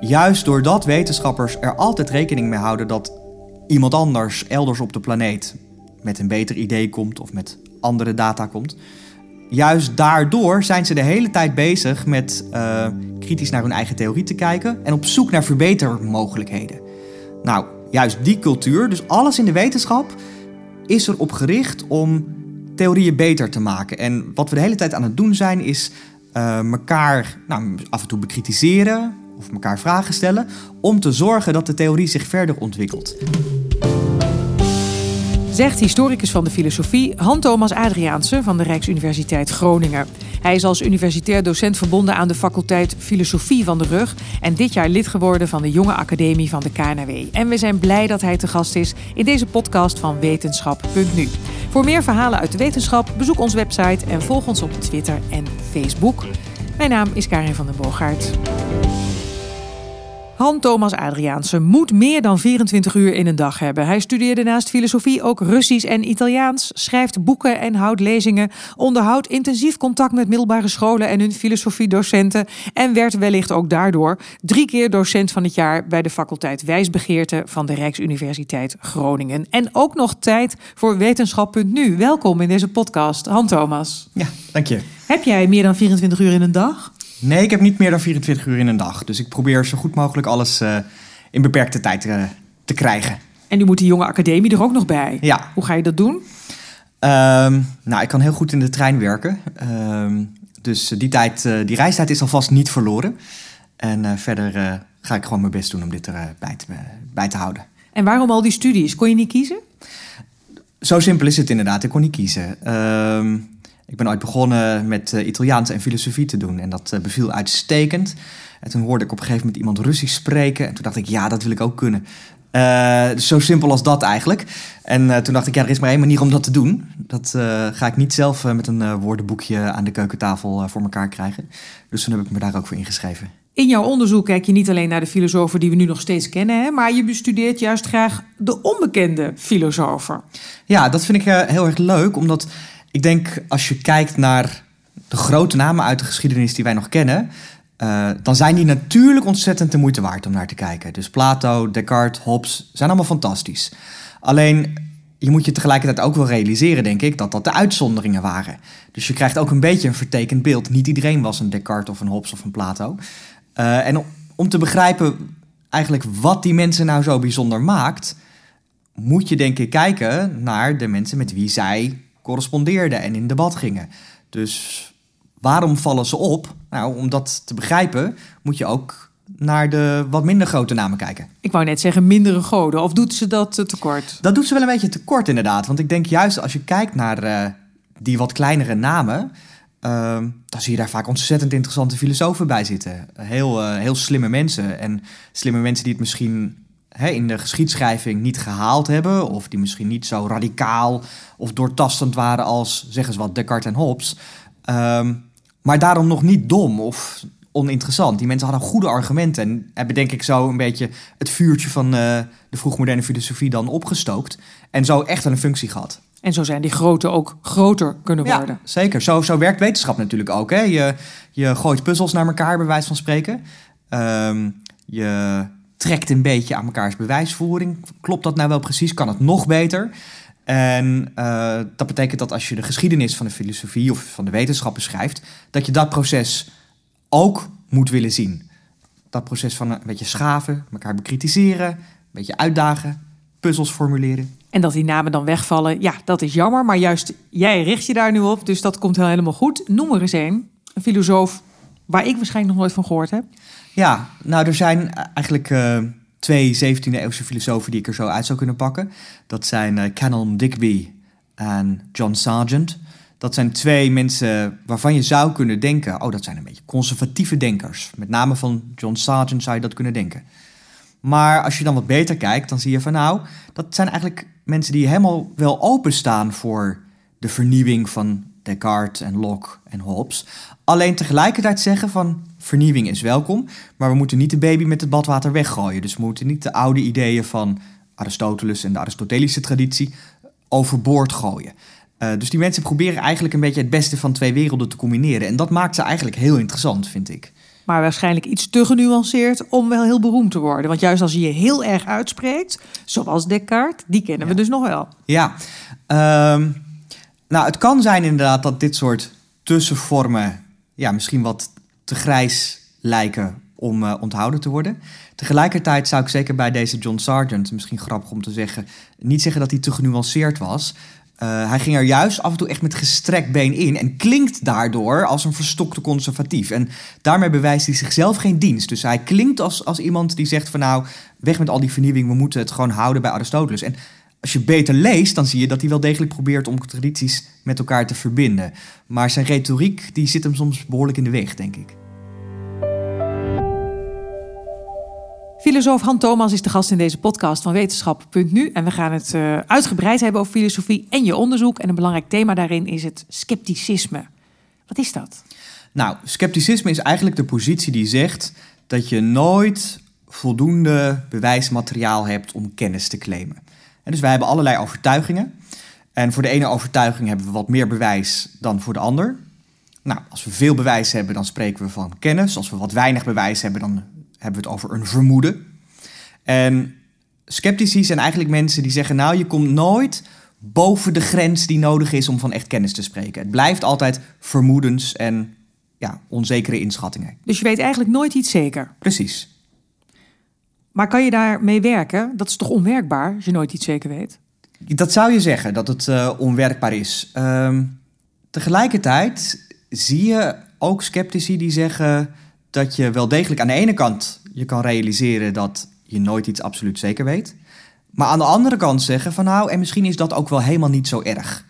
Juist doordat wetenschappers er altijd rekening mee houden dat iemand anders elders op de planeet met een beter idee komt of met andere data komt. Juist daardoor zijn ze de hele tijd bezig met uh, kritisch naar hun eigen theorie te kijken en op zoek naar verbetermogelijkheden. Nou, juist die cultuur, dus alles in de wetenschap, is erop gericht om theorieën beter te maken. En wat we de hele tijd aan het doen zijn, is uh, elkaar nou, af en toe bekritiseren of elkaar vragen stellen om te zorgen dat de theorie zich verder ontwikkelt. Zegt historicus van de filosofie Han-Thomas Adriaanse van de Rijksuniversiteit Groningen. Hij is als universitair docent verbonden aan de faculteit Filosofie van de Rug en dit jaar lid geworden van de Jonge Academie van de KNW. En we zijn blij dat hij te gast is in deze podcast van Wetenschap.nu. Voor meer verhalen uit de wetenschap bezoek onze website en volg ons op Twitter en Facebook. Mijn naam is Karin van den Boogaard. Han-Thomas Adriaanse moet meer dan 24 uur in een dag hebben. Hij studeerde naast filosofie ook Russisch en Italiaans, schrijft boeken en houdt lezingen, onderhoudt intensief contact met middelbare scholen en hun filosofiedocenten en werd wellicht ook daardoor drie keer docent van het jaar bij de faculteit Wijsbegeerte van de Rijksuniversiteit Groningen. En ook nog tijd voor Wetenschap.nu. Welkom in deze podcast, Han-Thomas. Ja, dank je. Heb jij meer dan 24 uur in een dag? Nee, ik heb niet meer dan 24 uur in een dag. Dus ik probeer zo goed mogelijk alles uh, in beperkte tijd uh, te krijgen. En nu moet die jonge academie er ook nog bij. Ja. Hoe ga je dat doen? Um, nou, ik kan heel goed in de trein werken. Um, dus die, tijd, uh, die reistijd is alvast niet verloren. En verder ga ik gewoon mijn best doen om dit erbij te, bij te houden. En waarom al die studies? Kon je niet kiezen? Zo simpel is het inderdaad. Ik kon niet kiezen. Um, ik ben ooit begonnen met uh, Italiaans en filosofie te doen en dat uh, beviel uitstekend. En toen hoorde ik op een gegeven moment iemand Russisch spreken en toen dacht ik, ja, dat wil ik ook kunnen. Uh, dus zo simpel als dat eigenlijk. En toen dacht ik, ja, er is maar één manier om dat te doen. Dat ga ik niet zelf met een woordenboekje aan de keukentafel voor elkaar krijgen. Dus toen heb ik me daar ook voor ingeschreven. In jouw onderzoek kijk je niet alleen naar de filosofen die we nu nog steeds kennen, hè, maar je bestudeert juist graag de onbekende filosofen. Ja, dat vind ik heel erg leuk, omdat ik denk als je kijkt naar de grote namen uit de geschiedenis die wij nog kennen, uh, dan zijn die natuurlijk ontzettend de moeite waard om naar te kijken. Dus Plato, Descartes, Hobbes zijn allemaal fantastisch. Alleen je moet je tegelijkertijd ook wel realiseren, denk ik, dat dat de uitzonderingen waren. Dus je krijgt ook een beetje een vertekend beeld. Niet iedereen was een Descartes of een Hobbes of een Plato. Uh, en om, om te begrijpen eigenlijk wat die mensen nou zo bijzonder maakt, moet je denk ik kijken naar de mensen met wie zij correspondeerden en in debat gingen. Dus waarom vallen ze op? Nou, om dat te begrijpen moet je ook naar de wat minder grote namen kijken. Ik wou net zeggen mindere goden, of doet ze dat eh, tekort? Dat doet ze wel een beetje tekort inderdaad. Want ik denk juist als je kijkt naar uh, die wat kleinere namen... Uh, dan zie je daar vaak ontzettend interessante filosofen bij zitten. Heel, uh, heel slimme mensen. En slimme mensen die het misschien hè, in de geschiedschrijving niet gehaald hebben, of die misschien niet zo radicaal of doortastend waren als, zeg eens wat, Descartes en Hobbes. Um, maar daarom nog niet dom of oninteressant. Die mensen hadden goede argumenten en hebben denk ik zo een beetje het vuurtje van uh, de vroegmoderne filosofie dan opgestookt. En zo echt een functie gehad. En zo zijn die grote ook groter kunnen worden. Zeker. Zo, zo werkt wetenschap natuurlijk ook. Hè? Je, je gooit puzzels naar elkaar, bij wijze van spreken. Um, je trekt een beetje aan mekaars bewijsvoering. Klopt dat nou wel precies? Kan het nog beter? En uh, dat betekent dat als je de geschiedenis van de filosofie of van de wetenschap beschrijft, dat je dat proces ook moet willen zien. Dat proces van een beetje schaven, elkaar bekritiseren, een beetje uitdagen, puzzels formuleren. En dat die namen dan wegvallen, ja, dat is jammer. Maar juist jij richt je daar nu op, dus dat komt helemaal goed. Noem er eens een, een filosoof waar ik waarschijnlijk nog nooit van gehoord heb. Ja, nou er zijn eigenlijk uh, twee 17e eeuwse filosofen die ik er zo uit zou kunnen pakken. Dat zijn uh, Canon Digby en John Sargent. Dat zijn twee mensen waarvan je zou kunnen denken... oh, dat zijn een beetje conservatieve denkers. Met name van John Sargent zou je dat kunnen denken. Maar als je dan wat beter kijkt, dan zie je van... nou, dat zijn eigenlijk mensen die helemaal wel openstaan voor de vernieuwing van Descartes en Locke en Hobbes. Alleen tegelijkertijd zeggen van vernieuwing is welkom, maar we moeten niet de baby met het badwater weggooien. Dus we moeten niet de oude ideeën van Aristoteles en de Aristotelische traditie overboord gooien. Uh, dus die mensen proberen eigenlijk een beetje het beste van twee werelden te combineren. En dat maakt ze eigenlijk heel interessant, vind ik. maar waarschijnlijk iets te genuanceerd om wel heel beroemd te worden. Want juist als je je heel erg uitspreekt, zoals Descartes, die kennen we dus nog wel. Ja, ehm, nou het kan zijn inderdaad dat dit soort tussenvormen ja, misschien wat te grijs lijken om uh, onthouden te worden. Tegelijkertijd zou ik zeker bij deze John Sargent, misschien grappig om te zeggen, niet zeggen dat hij te genuanceerd was. Uh, hij ging er juist af en toe echt met gestrekt been in en klinkt daardoor als een verstokte conservatief. En daarmee bewijst hij zichzelf geen dienst. Dus hij klinkt als, als iemand die zegt van nou, weg met al die vernieuwing, we moeten het gewoon houden bij Aristoteles. En als je beter leest, dan zie je dat hij wel degelijk probeert om tradities met elkaar te verbinden. Maar zijn retoriek die zit hem soms behoorlijk in de weg, denk ik. Filosoof Han Thomas is de gast in deze podcast van Wetenschap.nu. En we gaan het uh, uitgebreid hebben over filosofie en je onderzoek. En een belangrijk thema daarin is het scepticisme. Wat is dat? Nou, scepticisme is eigenlijk de positie die zegt dat je nooit voldoende bewijsmateriaal hebt om kennis te claimen. En dus wij hebben allerlei overtuigingen. En voor de ene overtuiging hebben we wat meer bewijs dan voor de ander. Nou, als we veel bewijs hebben, dan spreken we van kennis. Als we wat weinig bewijs hebben, dan hebben we het over een vermoeden. En sceptici zijn eigenlijk mensen die zeggen: Nou, je komt nooit boven de grens die nodig is om van echt kennis te spreken. Het blijft altijd vermoedens en ja, onzekere inschattingen. Dus je weet eigenlijk nooit iets zeker. Precies. Maar kan je daarmee werken? Dat is toch onwerkbaar als je nooit iets zeker weet? Dat zou je zeggen, dat het uh, onwerkbaar is. Uh, tegelijkertijd zie je ook sceptici die zeggen dat je wel degelijk aan de ene kant je kan realiseren dat je nooit iets absoluut zeker weet. Maar aan de andere kant zeggen van nou, en misschien is dat ook wel helemaal niet zo erg.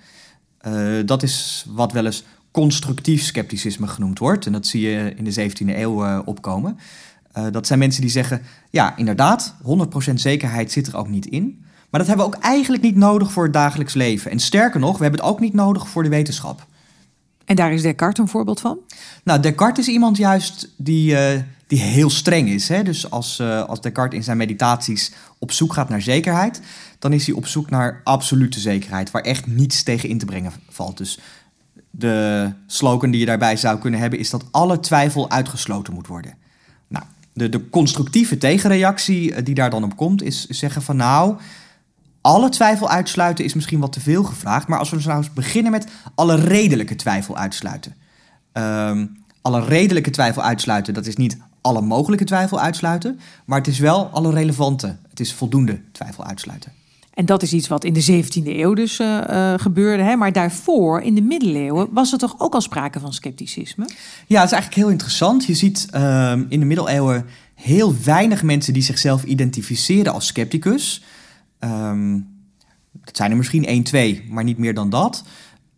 Uh, dat is wat wel eens constructief scepticisme genoemd wordt. En dat zie je in de 17e eeuw uh, opkomen. Uh, dat zijn mensen die zeggen, ja inderdaad, 100% zekerheid zit er ook niet in. Maar dat hebben we ook eigenlijk niet nodig voor het dagelijks leven. En sterker nog, we hebben het ook niet nodig voor de wetenschap. En daar is Descartes een voorbeeld van? Nou, Descartes is iemand juist die, uh, die heel streng is. Hè? Dus als, uh, als Descartes in zijn meditaties op zoek gaat naar zekerheid, dan is hij op zoek naar absolute zekerheid, waar echt niets tegen in te brengen valt. Dus de slogan die je daarbij zou kunnen hebben, is dat alle twijfel uitgesloten moet worden. De, de constructieve tegenreactie eh, die daar dan op komt, is zeggen van nou, alle twijfel uitsluiten is misschien wat te veel gevraagd. Maar als we nou eens beginnen met alle redelijke twijfel uitsluiten. Um, alle redelijke twijfel uitsluiten, dat is niet alle mogelijke twijfel uitsluiten. Maar het is wel alle relevante, het is voldoende twijfel uitsluiten. En dat is iets wat in de 17e eeuw dus uh, uh, gebeurde. Hè? Maar daarvoor, in de middeleeuwen, was er toch ook al sprake van scepticisme? Ja, het is eigenlijk heel interessant. Je ziet uh, in de middeleeuwen heel weinig mensen die zichzelf identificeren als scepticus. Um, dat zijn er misschien 1, 2, maar niet meer dan dat.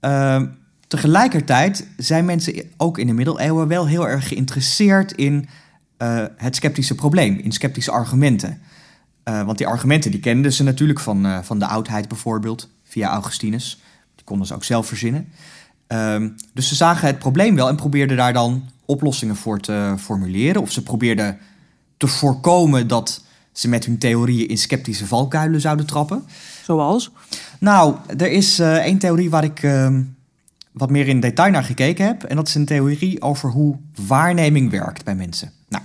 Uh, tegelijkertijd zijn mensen ook in de middeleeuwen wel heel erg geïnteresseerd in uh, het sceptische probleem, in sceptische argumenten. Uh, want die argumenten die kenden ze natuurlijk van, uh, van de oudheid bijvoorbeeld, via Augustinus. Die konden ze ook zelf verzinnen. Um, dus ze zagen het probleem wel en probeerden daar dan oplossingen voor te formuleren. Of ze probeerden te voorkomen dat ze met hun theorieën in sceptische valkuilen zouden trappen. Zoals? Nou, er is uh, één theorie waar ik uh, wat meer in detail naar gekeken heb. En dat is een theorie over hoe waarneming werkt bij mensen. Nou,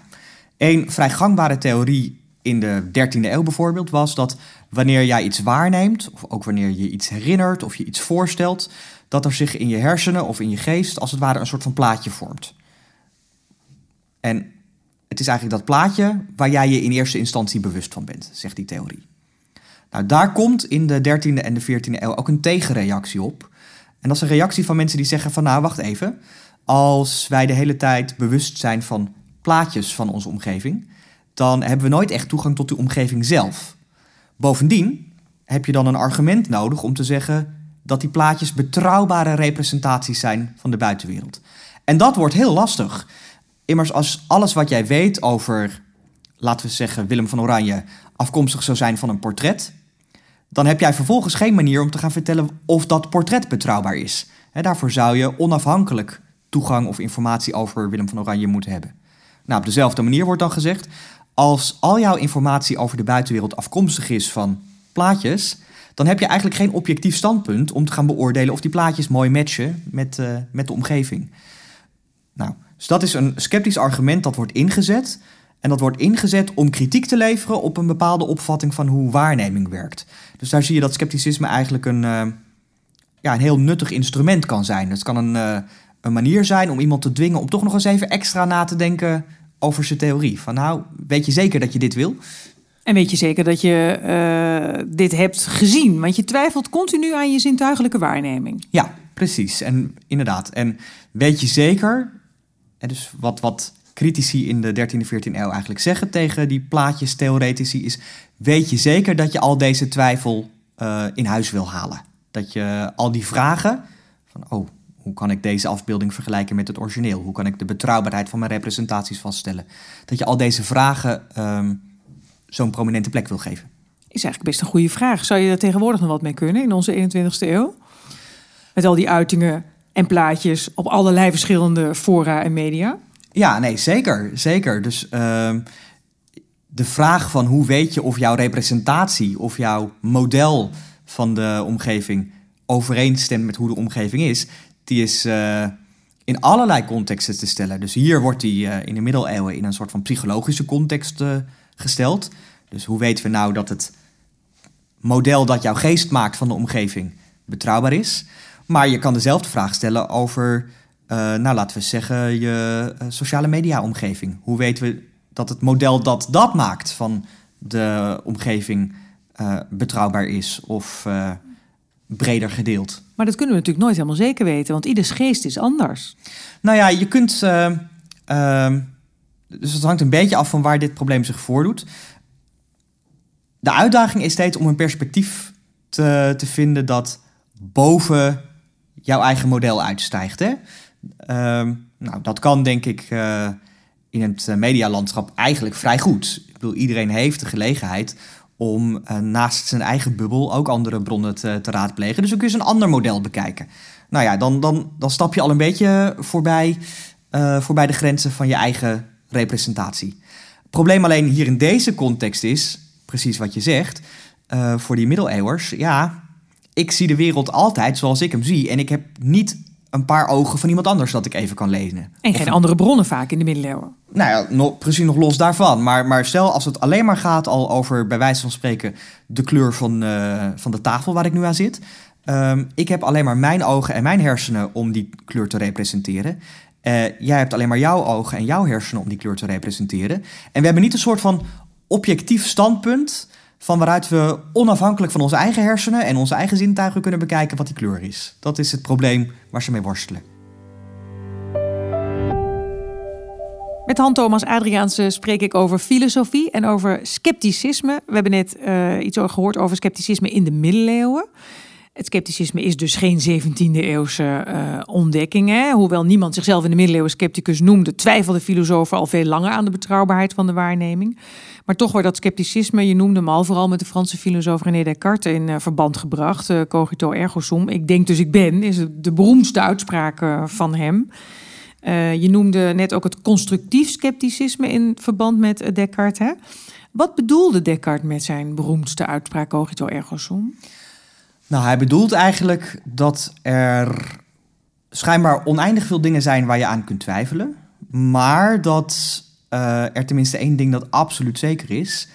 een vrij gangbare theorie in de 13e eeuw bijvoorbeeld was dat wanneer jij iets waarneemt, of ook wanneer je iets herinnert of je iets voorstelt, dat er zich in je hersenen of in je geest als het ware een soort van plaatje vormt. En het is eigenlijk dat plaatje waar jij je in eerste instantie bewust van bent, zegt die theorie. Nou, daar komt in de 13e en de 14e eeuw ook een tegenreactie op. En dat is een reactie van mensen die zeggen van nou, wacht even. Als wij de hele tijd bewust zijn van plaatjes van onze omgeving, dan hebben we nooit echt toegang tot de omgeving zelf. Bovendien heb je dan een argument nodig om te zeggen dat die plaatjes betrouwbare representaties zijn van de buitenwereld. En dat wordt heel lastig. Immers als alles wat jij weet over, laten we zeggen, Willem van Oranje afkomstig zou zijn van een portret, dan heb jij vervolgens geen manier om te gaan vertellen of dat portret betrouwbaar is. Daarvoor zou je onafhankelijk toegang of informatie over Willem van Oranje moeten hebben. Nou, op dezelfde manier wordt dan gezegd, als al jouw informatie over de buitenwereld afkomstig is van plaatjes, dan heb je eigenlijk geen objectief standpunt om te gaan beoordelen of die plaatjes mooi matchen met, uh, met de omgeving. Nou, Dus dat is een sceptisch argument dat wordt ingezet. En dat wordt ingezet om kritiek te leveren op een bepaalde opvatting van hoe waarneming werkt. Dus daar zie je dat scepticisme eigenlijk een, eh, ja, een heel nuttig instrument kan zijn. Het kan een, eh, een manier zijn om iemand te dwingen om toch nog eens even extra na te denken over zijn theorie. Van nou, weet je zeker dat je dit wil? En weet je zeker dat je eh, dit hebt gezien? Want je twijfelt continu aan je zintuigelijke waarneming. Ja, precies. En inderdaad. En weet je zeker, en dus wat, wat critici in de 13e, 14e eeuw eigenlijk zeggen tegen die plaatjes theoretici is: weet je zeker dat je al deze twijfel uh, in huis wil halen? Dat je al die vragen van, oh, hoe kan ik deze afbeelding vergelijken met het origineel? Hoe kan ik de betrouwbaarheid van mijn representaties vaststellen? Dat je al deze vragen um, zo'n prominente plek wil geven. Is eigenlijk best een goede vraag. Zou je er tegenwoordig nog wat mee kunnen in onze 21ste eeuw? Met al die uitingen en plaatjes op allerlei verschillende fora en media? Ja, nee, zeker. Zeker. Dus uh, de vraag van hoe weet je of jouw representatie of jouw model van de omgeving overeenstemt met hoe de omgeving is, die is uh, in allerlei contexten te stellen. Dus hier wordt die uh, in de middeleeuwen in een soort van psychologische context uh, gesteld. Dus hoe weten we nou dat het model dat jouw geest maakt van de omgeving betrouwbaar is? Maar je kan dezelfde vraag stellen over, nou laten we zeggen, je sociale media omgeving. Hoe weten we dat het model dat dat maakt van de omgeving betrouwbaar is of breder gedeeld. Maar dat kunnen we natuurlijk nooit helemaal zeker weten, want ieders geest is anders. Nou ja, je kunt. Uh, uh, dus het hangt een beetje af van waar dit probleem zich voordoet. De uitdaging is steeds om een perspectief te, te vinden dat boven jouw eigen model uitstijgt. Hè? Uh, nou, dat kan denk ik uh, in het medialandschap eigenlijk vrij goed. Ik bedoel, iedereen heeft de gelegenheid om uh, naast zijn eigen bubbel ook andere bronnen te, raadplegen. Dus ook eens een ander model bekijken. Nou ja, dan, dan, dan stap je al een beetje voorbij, uh, voorbij de grenzen van je eigen representatie. Het probleem alleen hier in deze context is, precies wat je zegt, uh, voor die middeleeuwers, ja, ik zie de wereld altijd zoals ik hem zie. En ik heb niet een paar ogen van iemand anders dat ik even kan lezen. En geen andere bronnen vaak in de middeleeuwen. Nou ja, nog, precies nog los daarvan. Maar, maar stel als het alleen maar gaat al over, bij wijze van spreken, de kleur van, uh, van de tafel waar ik nu aan zit. Um, ik heb alleen maar mijn ogen en mijn hersenen om die kleur te representeren. Uh, jij hebt alleen maar jouw ogen en jouw hersenen om die kleur te representeren. En we hebben niet een soort van objectief standpunt van waaruit we onafhankelijk van onze eigen hersenen en onze eigen zintuigen kunnen bekijken wat die kleur is. Dat is het probleem waar ze mee worstelen. Met Han-Thomas Adriaanse spreek ik over filosofie en over scepticisme. We hebben net uh, iets gehoord over scepticisme in de middeleeuwen. Het scepticisme is dus geen 17e eeuwse uh, ontdekking. Hè? Hoewel niemand zichzelf in de middeleeuwen scepticus noemde, twijfelden filosofen al veel langer aan de betrouwbaarheid van de waarneming. Maar toch wordt dat scepticisme, je noemde hem al, vooral met de Franse filosoof René Descartes in uh, verband gebracht. Uh, cogito ergo sum. Ik denk dus ik ben, is de beroemdste uitspraak van hem. je noemde net ook het constructief scepticisme in verband met Descartes. Hè? Wat bedoelde Descartes met zijn beroemdste uitspraak cogito ergo sum? Nou, hij bedoelt eigenlijk dat er schijnbaar oneindig veel dingen zijn waar je aan kunt twijfelen. Maar dat uh, er tenminste één ding dat absoluut zeker is.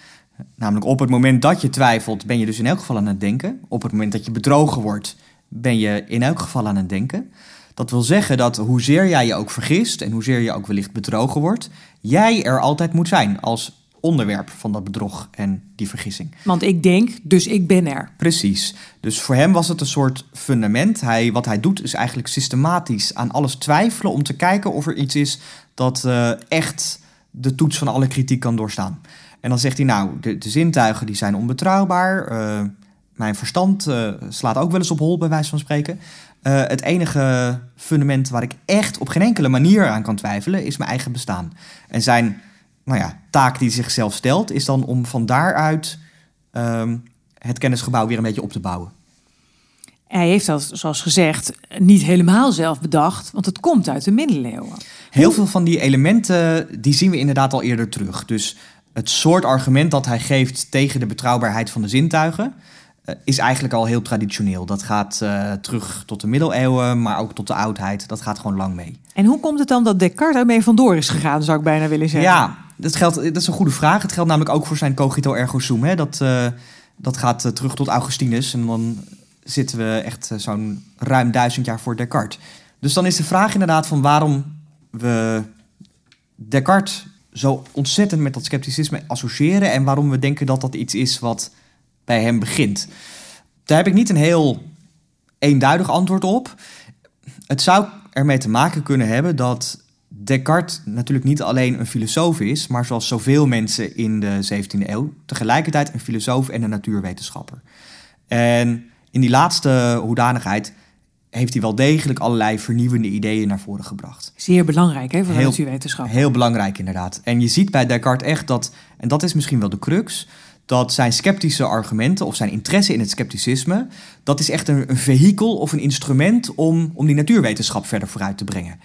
Namelijk op het moment dat je twijfelt, ben je dus in elk geval aan het denken. Op het moment dat je bedrogen wordt, ben je in elk geval aan het denken. Dat wil zeggen dat hoezeer jij je ook vergist en hoezeer je ook wellicht bedrogen wordt, jij er altijd moet zijn als onderwerp van dat bedrog en die vergissing. Want ik denk, dus ik ben er. Precies. Dus voor hem was het een soort fundament. Hij, wat hij doet is eigenlijk systematisch aan alles twijfelen om te kijken of er iets is dat uh, echt de toets van alle kritiek kan doorstaan. En dan zegt hij, nou, de, de zintuigen die zijn onbetrouwbaar. Uh, mijn verstand uh, slaat ook wel eens op hol, bij wijze van spreken. het enige fundament waar ik echt op geen enkele manier aan kan twijfelen, is mijn eigen bestaan. En zijn nou ja, taak die zichzelf stelt, is dan om van daaruit um, het kennisgebouw weer een beetje op te bouwen. Hij heeft dat, zoals gezegd, niet helemaal zelf bedacht, want het komt uit de middeleeuwen. Heel veel van die elementen die zien we inderdaad al eerder terug. Dus het soort argument dat hij geeft tegen de betrouwbaarheid van de zintuigen, eh, is eigenlijk al heel traditioneel. Dat gaat uh, terug tot de middeleeuwen, maar ook tot de oudheid. Dat gaat gewoon lang mee. En hoe komt het dan dat Descartes ermee vandoor is gegaan, zou ik bijna willen zeggen? Ja, dat, geldt, dat is een goede vraag. Het geldt namelijk ook voor zijn cogito ergo sum. Hè? Dat, uh, dat gaat terug tot Augustinus. En dan zitten we echt zo'n ruim duizend jaar voor Descartes. Dus dan is de vraag inderdaad van waarom we Descartes zo ontzettend met dat scepticisme associëren en waarom we denken dat dat iets is wat bij hem begint. Daar heb ik niet een heel eenduidig antwoord op. Het zou ermee te maken kunnen hebben dat Descartes natuurlijk niet alleen een filosoof is, maar zoals zoveel mensen in de 17e eeuw, tegelijkertijd een filosoof en een natuurwetenschapper. En in die laatste hoedanigheid heeft hij wel degelijk allerlei vernieuwende ideeën naar voren gebracht. Zeer belangrijk hè, voor de natuurwetenschap. Heel belangrijk inderdaad. En je ziet bij Descartes echt dat, en dat is misschien wel de crux, dat zijn sceptische argumenten of zijn interesse in het scepticisme, dat is echt een, een vehikel of een instrument om, om die natuurwetenschap verder vooruit te brengen.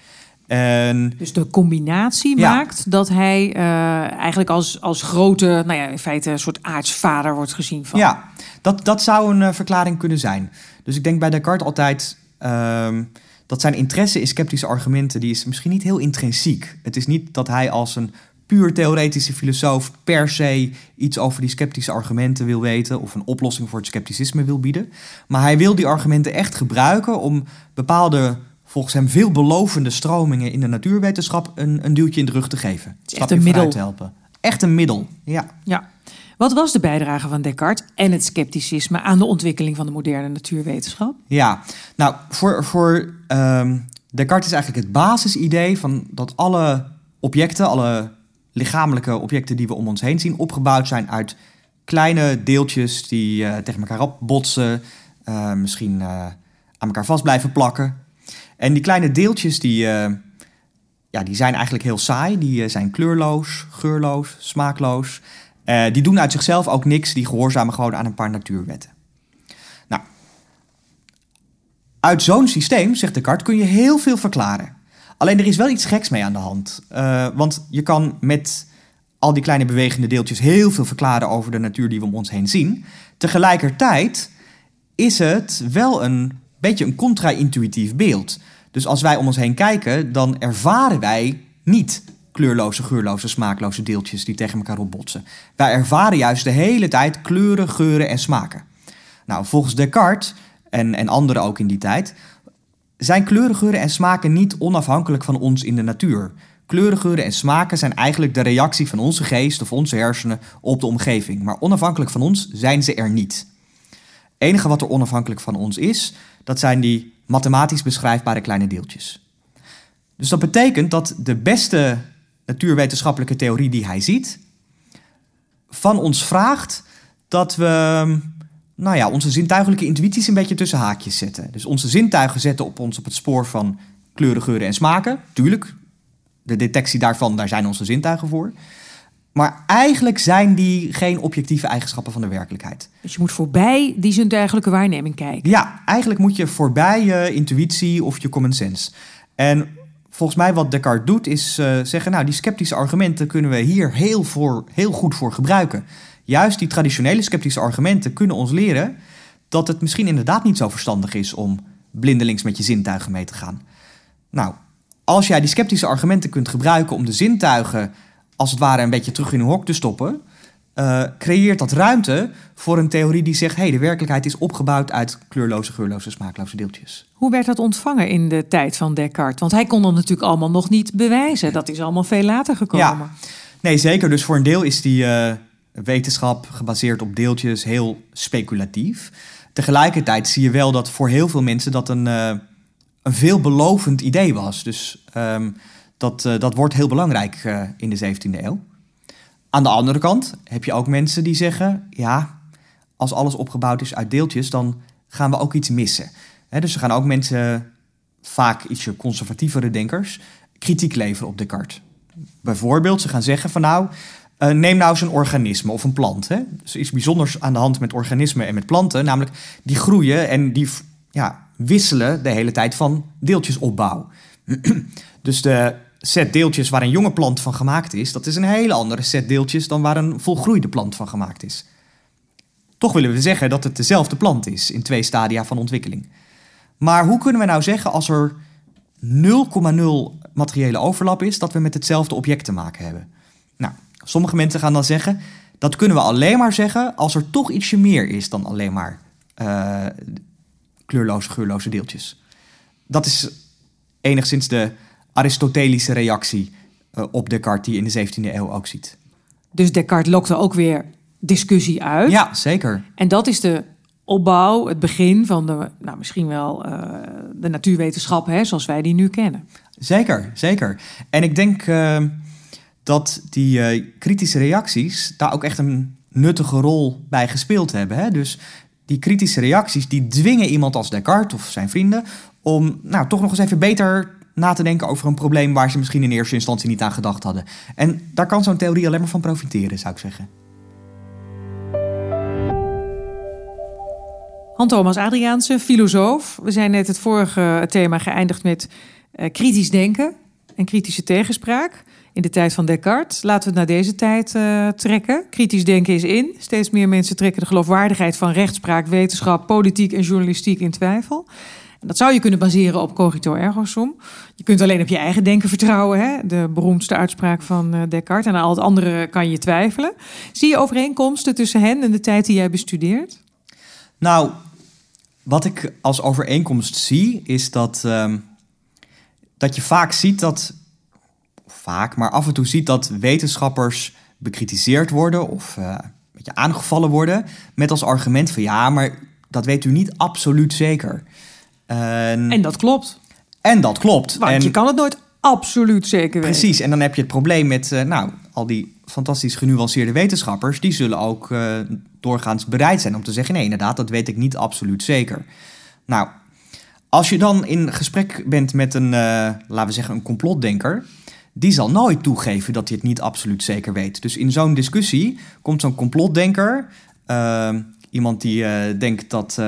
En, dus de combinatie maakt dat hij uh, eigenlijk als, als grote, nou ja, in feite een soort aartsvader wordt gezien van. Ja, dat, dat zou een uh, verklaring kunnen zijn. Dus ik denk bij Descartes altijd um, dat zijn interesse in sceptische argumenten, die is misschien niet heel intrinsiek. Het is niet dat hij als een puur theoretische filosoof per se iets over die sceptische argumenten wil weten of een oplossing voor het scepticisme wil bieden. Maar hij wil die argumenten echt gebruiken om bepaalde, volgens hem veelbelovende stromingen in de natuurwetenschap een, een duwtje in de rug te geven. Het is echt een middel. Te helpen. Echt een middel, ja. Ja. Wat was de bijdrage van Descartes en het scepticisme aan de ontwikkeling van de moderne natuurwetenschap? Ja, nou, voor, voor um, Descartes is eigenlijk het basisidee van dat alle objecten, alle lichamelijke objecten die we om ons heen zien, opgebouwd zijn uit kleine deeltjes die uh, tegen elkaar opbotsen, uh, misschien uh, aan elkaar vast blijven plakken. En die kleine deeltjes die, ja, die zijn eigenlijk heel saai, die zijn kleurloos, geurloos, smaakloos. die doen uit zichzelf ook niks, die gehoorzamen gewoon aan een paar natuurwetten. Nou, uit zo'n systeem, zegt Descartes, kun je heel veel verklaren. Alleen er is wel iets geks mee aan de hand. Want je kan met al die kleine bewegende deeltjes heel veel verklaren over de natuur die we om ons heen zien. Tegelijkertijd is het wel een beetje een contra-intuïtief beeld. Dus als wij om ons heen kijken, dan ervaren wij niet kleurloze, geurloze, smaakloze deeltjes die tegen elkaar opbotsen. Wij ervaren juist de hele tijd kleuren, geuren en smaken. Nou, volgens Descartes en, en anderen ook in die tijd zijn kleuren, geuren en smaken niet onafhankelijk van ons in de natuur. Kleuren, geuren en smaken zijn eigenlijk de reactie van onze geest of onze hersenen op de omgeving. Maar onafhankelijk van ons zijn ze er niet. Enige wat er onafhankelijk van ons is, dat zijn die mathematisch beschrijfbare kleine deeltjes. Dus dat betekent dat de beste natuurwetenschappelijke theorie die hij ziet, van ons vraagt dat we nou ja, onze zintuigelijke intuïties een beetje tussen haakjes zetten. Dus onze zintuigen zetten op ons op het spoor van kleuren, geuren en smaken. Tuurlijk, de detectie daarvan, daar zijn onze zintuigen voor. Maar eigenlijk zijn die geen objectieve eigenschappen van de werkelijkheid. Dus je moet voorbij die zintuigelijke waarneming kijken. Ja, eigenlijk moet je voorbij je intuïtie of je common sense. En volgens mij wat Descartes doet is uh, zeggen... nou, die sceptische argumenten kunnen we hier heel, voor, heel goed voor gebruiken juist die traditionele sceptische argumenten kunnen ons leren dat het misschien inderdaad niet zo verstandig is om blindelings met je zintuigen mee te gaan. Nou, als jij die sceptische argumenten kunt gebruiken om de zintuigen als het ware een beetje terug in hun hok te stoppen, uh, creëert dat ruimte voor een theorie die zegt: hé, hey, de werkelijkheid is opgebouwd uit kleurloze, geurloze, smaakloze deeltjes. Hoe werd dat ontvangen in de tijd van Descartes? Want hij kon dat natuurlijk allemaal nog niet bewijzen. Dat is allemaal veel later gekomen. Ja, nee, zeker. Dus voor een deel is die. Uh, wetenschap gebaseerd op deeltjes heel speculatief. Tegelijkertijd zie je wel dat voor heel veel mensen dat een, uh, een veelbelovend idee was. Dus um, dat, uh, dat wordt heel belangrijk uh, in de 17e eeuw. Aan de andere kant heb je ook mensen die zeggen: ja, als alles opgebouwd is uit deeltjes, dan gaan we ook iets missen. Dus er gaan ook mensen, vaak ietsje conservatievere denkers, kritiek leveren op Descartes. Bijvoorbeeld, ze gaan zeggen van nou, uh, neem nou eens een organisme of een plant. Er is iets bijzonders aan de hand met organismen en met planten. Namelijk, die groeien en die ja, wisselen de hele tijd van deeltjesopbouw. dus de set deeltjes waar een jonge plant van gemaakt is... dat is een hele andere set deeltjes dan waar een volgroeide plant van gemaakt is. Toch willen we zeggen dat het dezelfde plant is in twee stadia van ontwikkeling. Maar hoe kunnen we nou zeggen als er 0,0 materiële overlap is, dat we met hetzelfde object te maken hebben? Nou, sommige mensen gaan dan zeggen, dat kunnen we alleen maar zeggen als er toch ietsje meer is dan alleen maar uh, kleurloze, geurloze deeltjes. Dat is enigszins de Aristotelische reactie uh, op Descartes die je in de 17e eeuw ook ziet. Dus Descartes lokte ook weer discussie uit. Ja, zeker. En dat is de opbouw, het begin van de, nou, misschien wel uh, de natuurwetenschap, hè, zoals wij die nu kennen. Zeker, zeker. En ik denk uh, dat die kritische reacties daar ook echt een nuttige rol bij gespeeld hebben. Hè? Dus die kritische reacties die dwingen iemand als Descartes of zijn vrienden om nou, toch nog eens even beter na te denken over een probleem waar ze misschien in eerste instantie niet aan gedacht hadden. En daar kan zo'n theorie alleen maar van profiteren, zou ik zeggen. Han-Thomas Adriaanse, filosoof. We zijn net het vorige thema geëindigd met uh, kritisch denken en kritische tegenspraak in de tijd van Descartes. Laten we het naar deze tijd uh, trekken. Kritisch denken is in. Steeds meer mensen trekken de geloofwaardigheid van rechtspraak, wetenschap, politiek en journalistiek in twijfel. En dat zou je kunnen baseren op cogito ergo sum. Je kunt alleen op je eigen denken vertrouwen. Hè? De beroemdste uitspraak van uh, Descartes. En aan al het andere kan je twijfelen. Zie je overeenkomsten tussen hen en de tijd die jij bestudeert? Nou, wat ik als overeenkomst zie, is dat, uh, dat je vaak ziet dat, vaak, maar af en toe ziet dat wetenschappers bekritiseerd worden of uh, een beetje aangevallen worden met als argument van ja, maar dat weet u niet absoluut zeker. En, en dat klopt. En dat klopt. Want en, je kan het nooit absoluut zeker weten. Precies, en dan heb je het probleem met, uh, nou, al die fantastisch genuanceerde wetenschappers, die zullen ook uh, doorgaans bereid zijn om te zeggen: nee, inderdaad, dat weet ik niet absoluut zeker. Nou, als je dan in gesprek bent met een, uh, laten we zeggen, een complotdenker, die zal nooit toegeven dat hij het niet absoluut zeker weet. Dus in zo'n discussie komt zo'n complotdenker, iemand die denkt dat.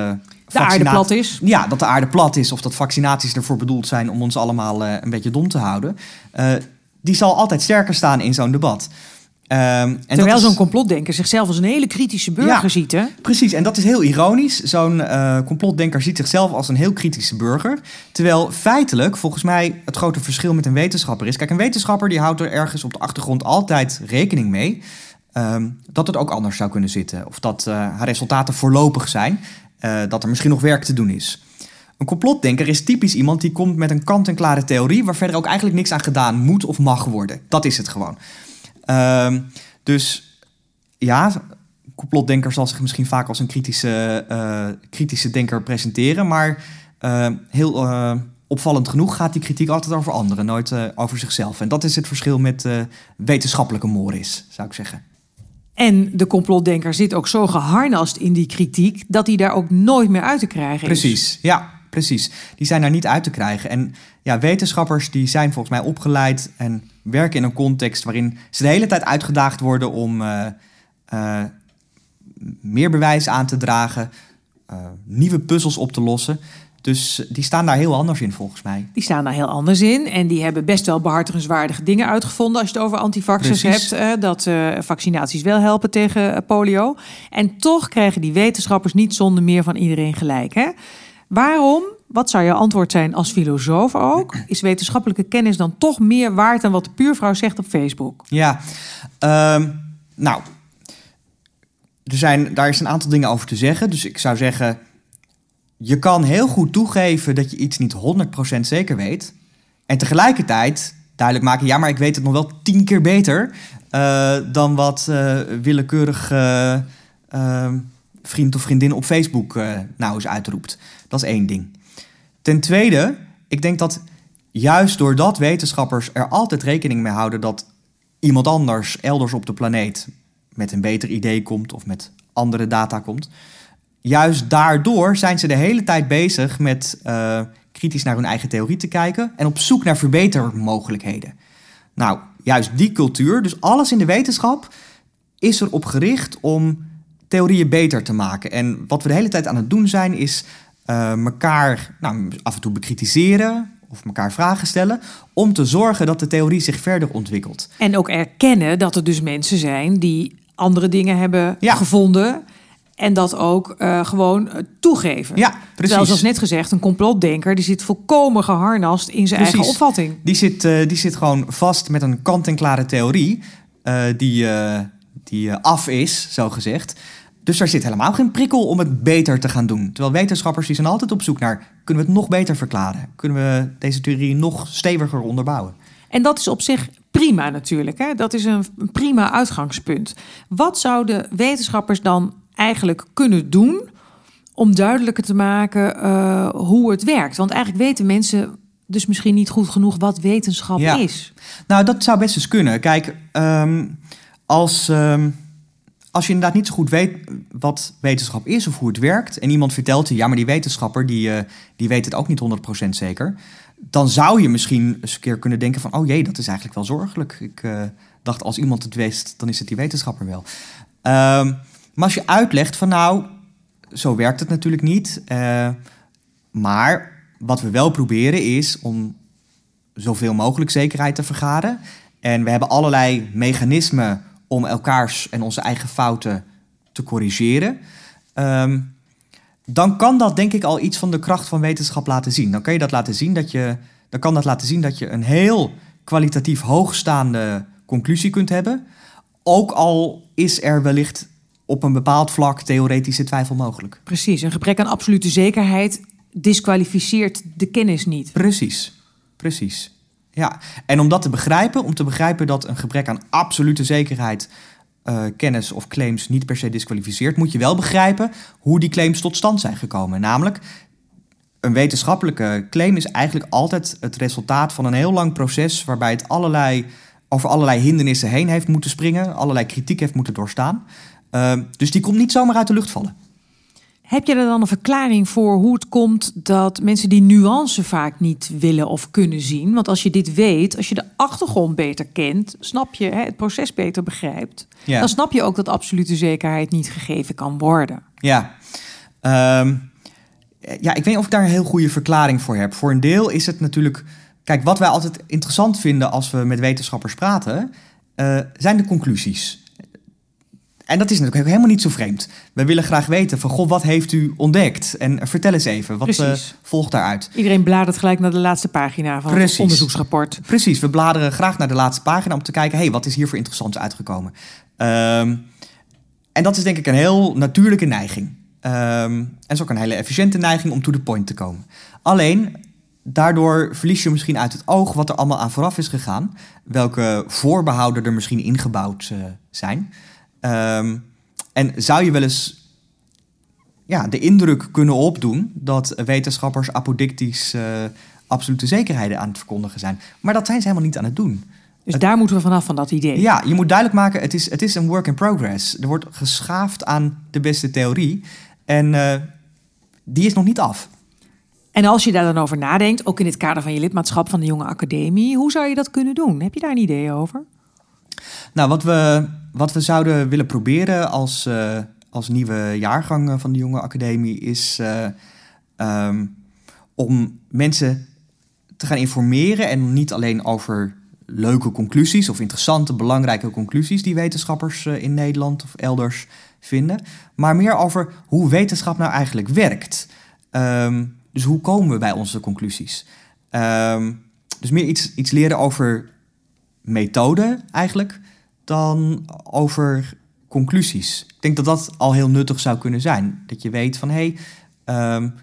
De aarde plat is. Ja, dat de aarde plat is of dat vaccinaties ervoor bedoeld zijn om ons allemaal een beetje dom te houden. die zal altijd sterker staan in zo'n debat. Um, en Terwijl zo'n complotdenker zichzelf als een hele kritische burger ja, ziet, hè? Precies, en dat is heel ironisch. Zo'n uh, complotdenker ziet zichzelf als een heel kritische burger. Terwijl feitelijk, volgens mij, het grote verschil met een wetenschapper is... Kijk, een wetenschapper die houdt er ergens op de achtergrond altijd rekening mee... Um, dat het ook anders zou kunnen zitten. Of dat uh, haar resultaten voorlopig zijn. Uh, dat er misschien nog werk te doen is. Een complotdenker is typisch iemand die komt met een kant-en-klare theorie... waar verder ook eigenlijk niks aan gedaan moet of mag worden. Dat is het gewoon. Um, dus ja, complotdenker zal zich misschien vaak als een kritische, uh, kritische denker presenteren, maar heel opvallend genoeg gaat die kritiek altijd over anderen, nooit over zichzelf. En dat is het verschil met wetenschappelijke moris, zou ik zeggen. En de complotdenker zit ook zo geharnast in die kritiek dat hij daar ook nooit meer uit te krijgen is. Precies, ja, precies. Die zijn daar niet uit te krijgen. En ja, wetenschappers die zijn volgens mij opgeleid en werken in een context waarin ze de hele tijd uitgedaagd worden om uh, uh, meer bewijs aan te dragen, uh, nieuwe puzzels op te lossen. Dus die staan daar heel anders in, volgens mij. Die staan daar heel anders in. En die hebben best wel behartigenswaardige dingen uitgevonden. als je het over antivaxers hebt. Uh, dat uh, vaccinaties wel helpen tegen polio. En toch krijgen die wetenschappers niet zonder meer van iedereen gelijk. Hè? Waarom wat zou je antwoord zijn als filosoof ook? Is wetenschappelijke kennis dan toch meer waard dan wat de puurvrouw zegt op Facebook? Ja, um, nou, er zijn, daar is een aantal dingen over te zeggen. Dus ik zou zeggen, je kan heel goed toegeven dat je iets niet 100% zeker weet. En tegelijkertijd duidelijk maken, ja, maar ik weet het nog wel tien keer beter uh, dan wat uh, willekeurig uh, vriend of vriendin op Facebook nou eens uitroept. Dat is één ding. Ten tweede, ik denk dat juist doordat wetenschappers er altijd rekening mee houden dat iemand anders elders op de planeet met een beter idee komt of met andere data komt, juist daardoor zijn ze de hele tijd bezig met uh, kritisch naar hun eigen theorie te kijken en op zoek naar verbetermogelijkheden. Nou, juist die cultuur, dus alles in de wetenschap, is erop gericht om theorieën beter te maken. En wat we de hele tijd aan het doen zijn, is uh, elkaar nou, af en toe bekritiseren of elkaar vragen stellen om te zorgen dat de theorie zich verder ontwikkelt. En ook erkennen dat er dus mensen zijn die andere dingen hebben ja. gevonden En dat ook uh, gewoon uh, toegeven. Ja, precies. Terwijl, zoals net gezegd, een complotdenker... die zit volkomen geharnast in zijn Precies. eigen opvatting. Die zit, uh, die zit gewoon vast met een kant-en-klare theorie... die, die af is, zo gezegd. Dus daar zit helemaal geen prikkel om het beter te gaan doen. Terwijl wetenschappers die zijn altijd op zoek naar... kunnen we het nog beter verklaren? Kunnen we deze theorie nog steviger onderbouwen? En dat is op zich prima natuurlijk. Hè? Dat is een prima uitgangspunt. Wat zouden wetenschappers dan eigenlijk kunnen doen om duidelijker te maken uh, hoe het werkt? Want eigenlijk weten mensen dus misschien niet goed genoeg wat wetenschap ja. is. Nou, dat zou best eens kunnen. Kijk, um, als, um, als je inderdaad niet zo goed weet wat wetenschap is of hoe het werkt... en iemand vertelt je, ja, maar die wetenschapper die, uh, die weet het ook niet 100% zeker... dan zou je misschien eens een keer kunnen denken van... oh jee, dat is eigenlijk wel zorgelijk. Ik uh, dacht, als iemand het wist, dan is het die wetenschapper wel. Um, maar als je uitlegt van nou, zo werkt het natuurlijk niet. Uh, maar wat we wel proberen is om zoveel mogelijk zekerheid te vergaren. En we hebben allerlei mechanismen om elkaars en onze eigen fouten te corrigeren. Um, dan kan dat denk ik al iets van de kracht van wetenschap laten zien. Dan kan je dat laten zien dat je, dan kan dat laten zien dat je een heel kwalitatief hoogstaande conclusie kunt hebben. Ook al is er wellicht op een bepaald vlak theoretische twijfel mogelijk. Precies, een gebrek aan absolute zekerheid disqualificeert de kennis niet. Precies, precies. Ja, en om dat te begrijpen, om te begrijpen dat een gebrek aan absolute zekerheid uh, kennis of claims niet per se disqualificeert, moet je wel begrijpen hoe die claims tot stand zijn gekomen. Namelijk, een wetenschappelijke claim is eigenlijk altijd het resultaat van een heel lang proces waarbij het allerlei, over allerlei hindernissen heen heeft moeten springen, allerlei kritiek heeft moeten doorstaan. Uh, dus die komt niet zomaar uit de lucht vallen. Heb je er dan een verklaring voor hoe het komt dat mensen die nuance vaak niet willen of kunnen zien? Want als je dit weet, als je de achtergrond beter kent, snap je hè, het proces beter begrijpt, ja. dan snap je ook dat absolute zekerheid niet gegeven kan worden. Ja. Um, ja, ik weet niet of ik daar een heel goede verklaring voor heb. Voor een deel is het natuurlijk. Kijk, wat wij altijd interessant vinden als we met wetenschappers praten, uh, zijn de conclusies. En dat is natuurlijk helemaal niet zo vreemd. We willen graag weten van, goh, wat heeft u ontdekt? En vertel eens even, wat uh, volgt daaruit? Iedereen bladert gelijk naar de laatste pagina van Precies. het onderzoeksrapport. Precies, we bladeren graag naar de laatste pagina om te kijken... hé, hey, wat is hier voor interessants uitgekomen? Um, en dat is denk ik een heel natuurlijke neiging. Um, en is ook een hele efficiënte neiging om to the point te komen. Alleen, daardoor verlies je misschien uit het oog... wat er allemaal aan vooraf is gegaan. Welke voorbehouden er misschien ingebouwd uh, zijn... Um, en zou je wel eens ja, de indruk kunnen opdoen dat wetenschappers apodictisch uh, absolute zekerheden aan het verkondigen zijn. Maar dat zijn ze helemaal niet aan het doen. Dus het, daar moeten we vanaf van dat idee. Ja, je moet duidelijk maken, het is, het is een work in progress. Er wordt geschaafd aan de beste theorie. En uh, die is nog niet af. En als je daar dan over nadenkt, ook in het kader van je lidmaatschap van de Jonge Academie, hoe zou je dat kunnen doen? Heb je daar een idee over? Nou, wat we, wat we zouden willen proberen als, uh, als nieuwe jaargang van de Jonge Academie is uh, um, om mensen te gaan informeren en niet alleen over leuke conclusies of interessante, belangrijke conclusies die wetenschappers in Nederland of elders vinden, maar meer over hoe wetenschap nou eigenlijk werkt. Um, dus hoe komen we bij onze conclusies? Um, dus meer iets, iets leren over methode eigenlijk dan over conclusies. Ik denk dat dat al heel nuttig zou kunnen zijn. Dat je weet van hé, hey, um,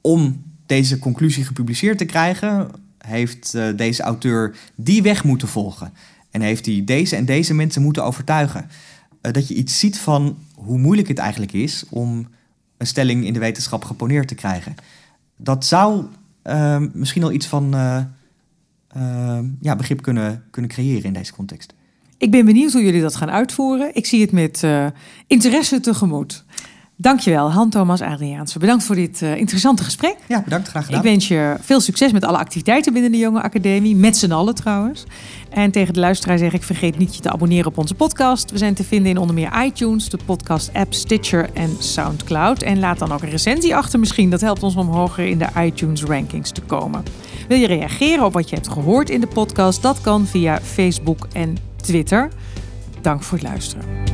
om deze conclusie gepubliceerd te krijgen, heeft uh, deze auteur die weg moeten volgen. En heeft hij deze en deze mensen moeten overtuigen. Uh, dat je iets ziet van hoe moeilijk het eigenlijk is om een stelling in de wetenschap geponeerd te krijgen. Dat zou uh, misschien al iets van ja, begrip kunnen, kunnen creëren in deze context. Ik ben benieuwd hoe jullie dat gaan uitvoeren. Ik zie het met uh, interesse tegemoet. Dankjewel, Han-Thomas Adriaanse. Bedankt voor dit uh, interessante gesprek. Ja, bedankt. Graag gedaan. Ik wens je veel succes met alle activiteiten binnen de Jonge Academie. Met z'n allen trouwens. En tegen de luisteraar zeg ik, vergeet niet je te abonneren op onze podcast. We zijn te vinden in onder meer iTunes, de podcast-app Stitcher en Soundcloud. En laat dan ook een recensie achter misschien. Dat helpt ons om hoger in de iTunes-rankings te komen. Wil je reageren op wat je hebt gehoord in de podcast? Dat kan via Facebook en Twitter. Dank voor het luisteren.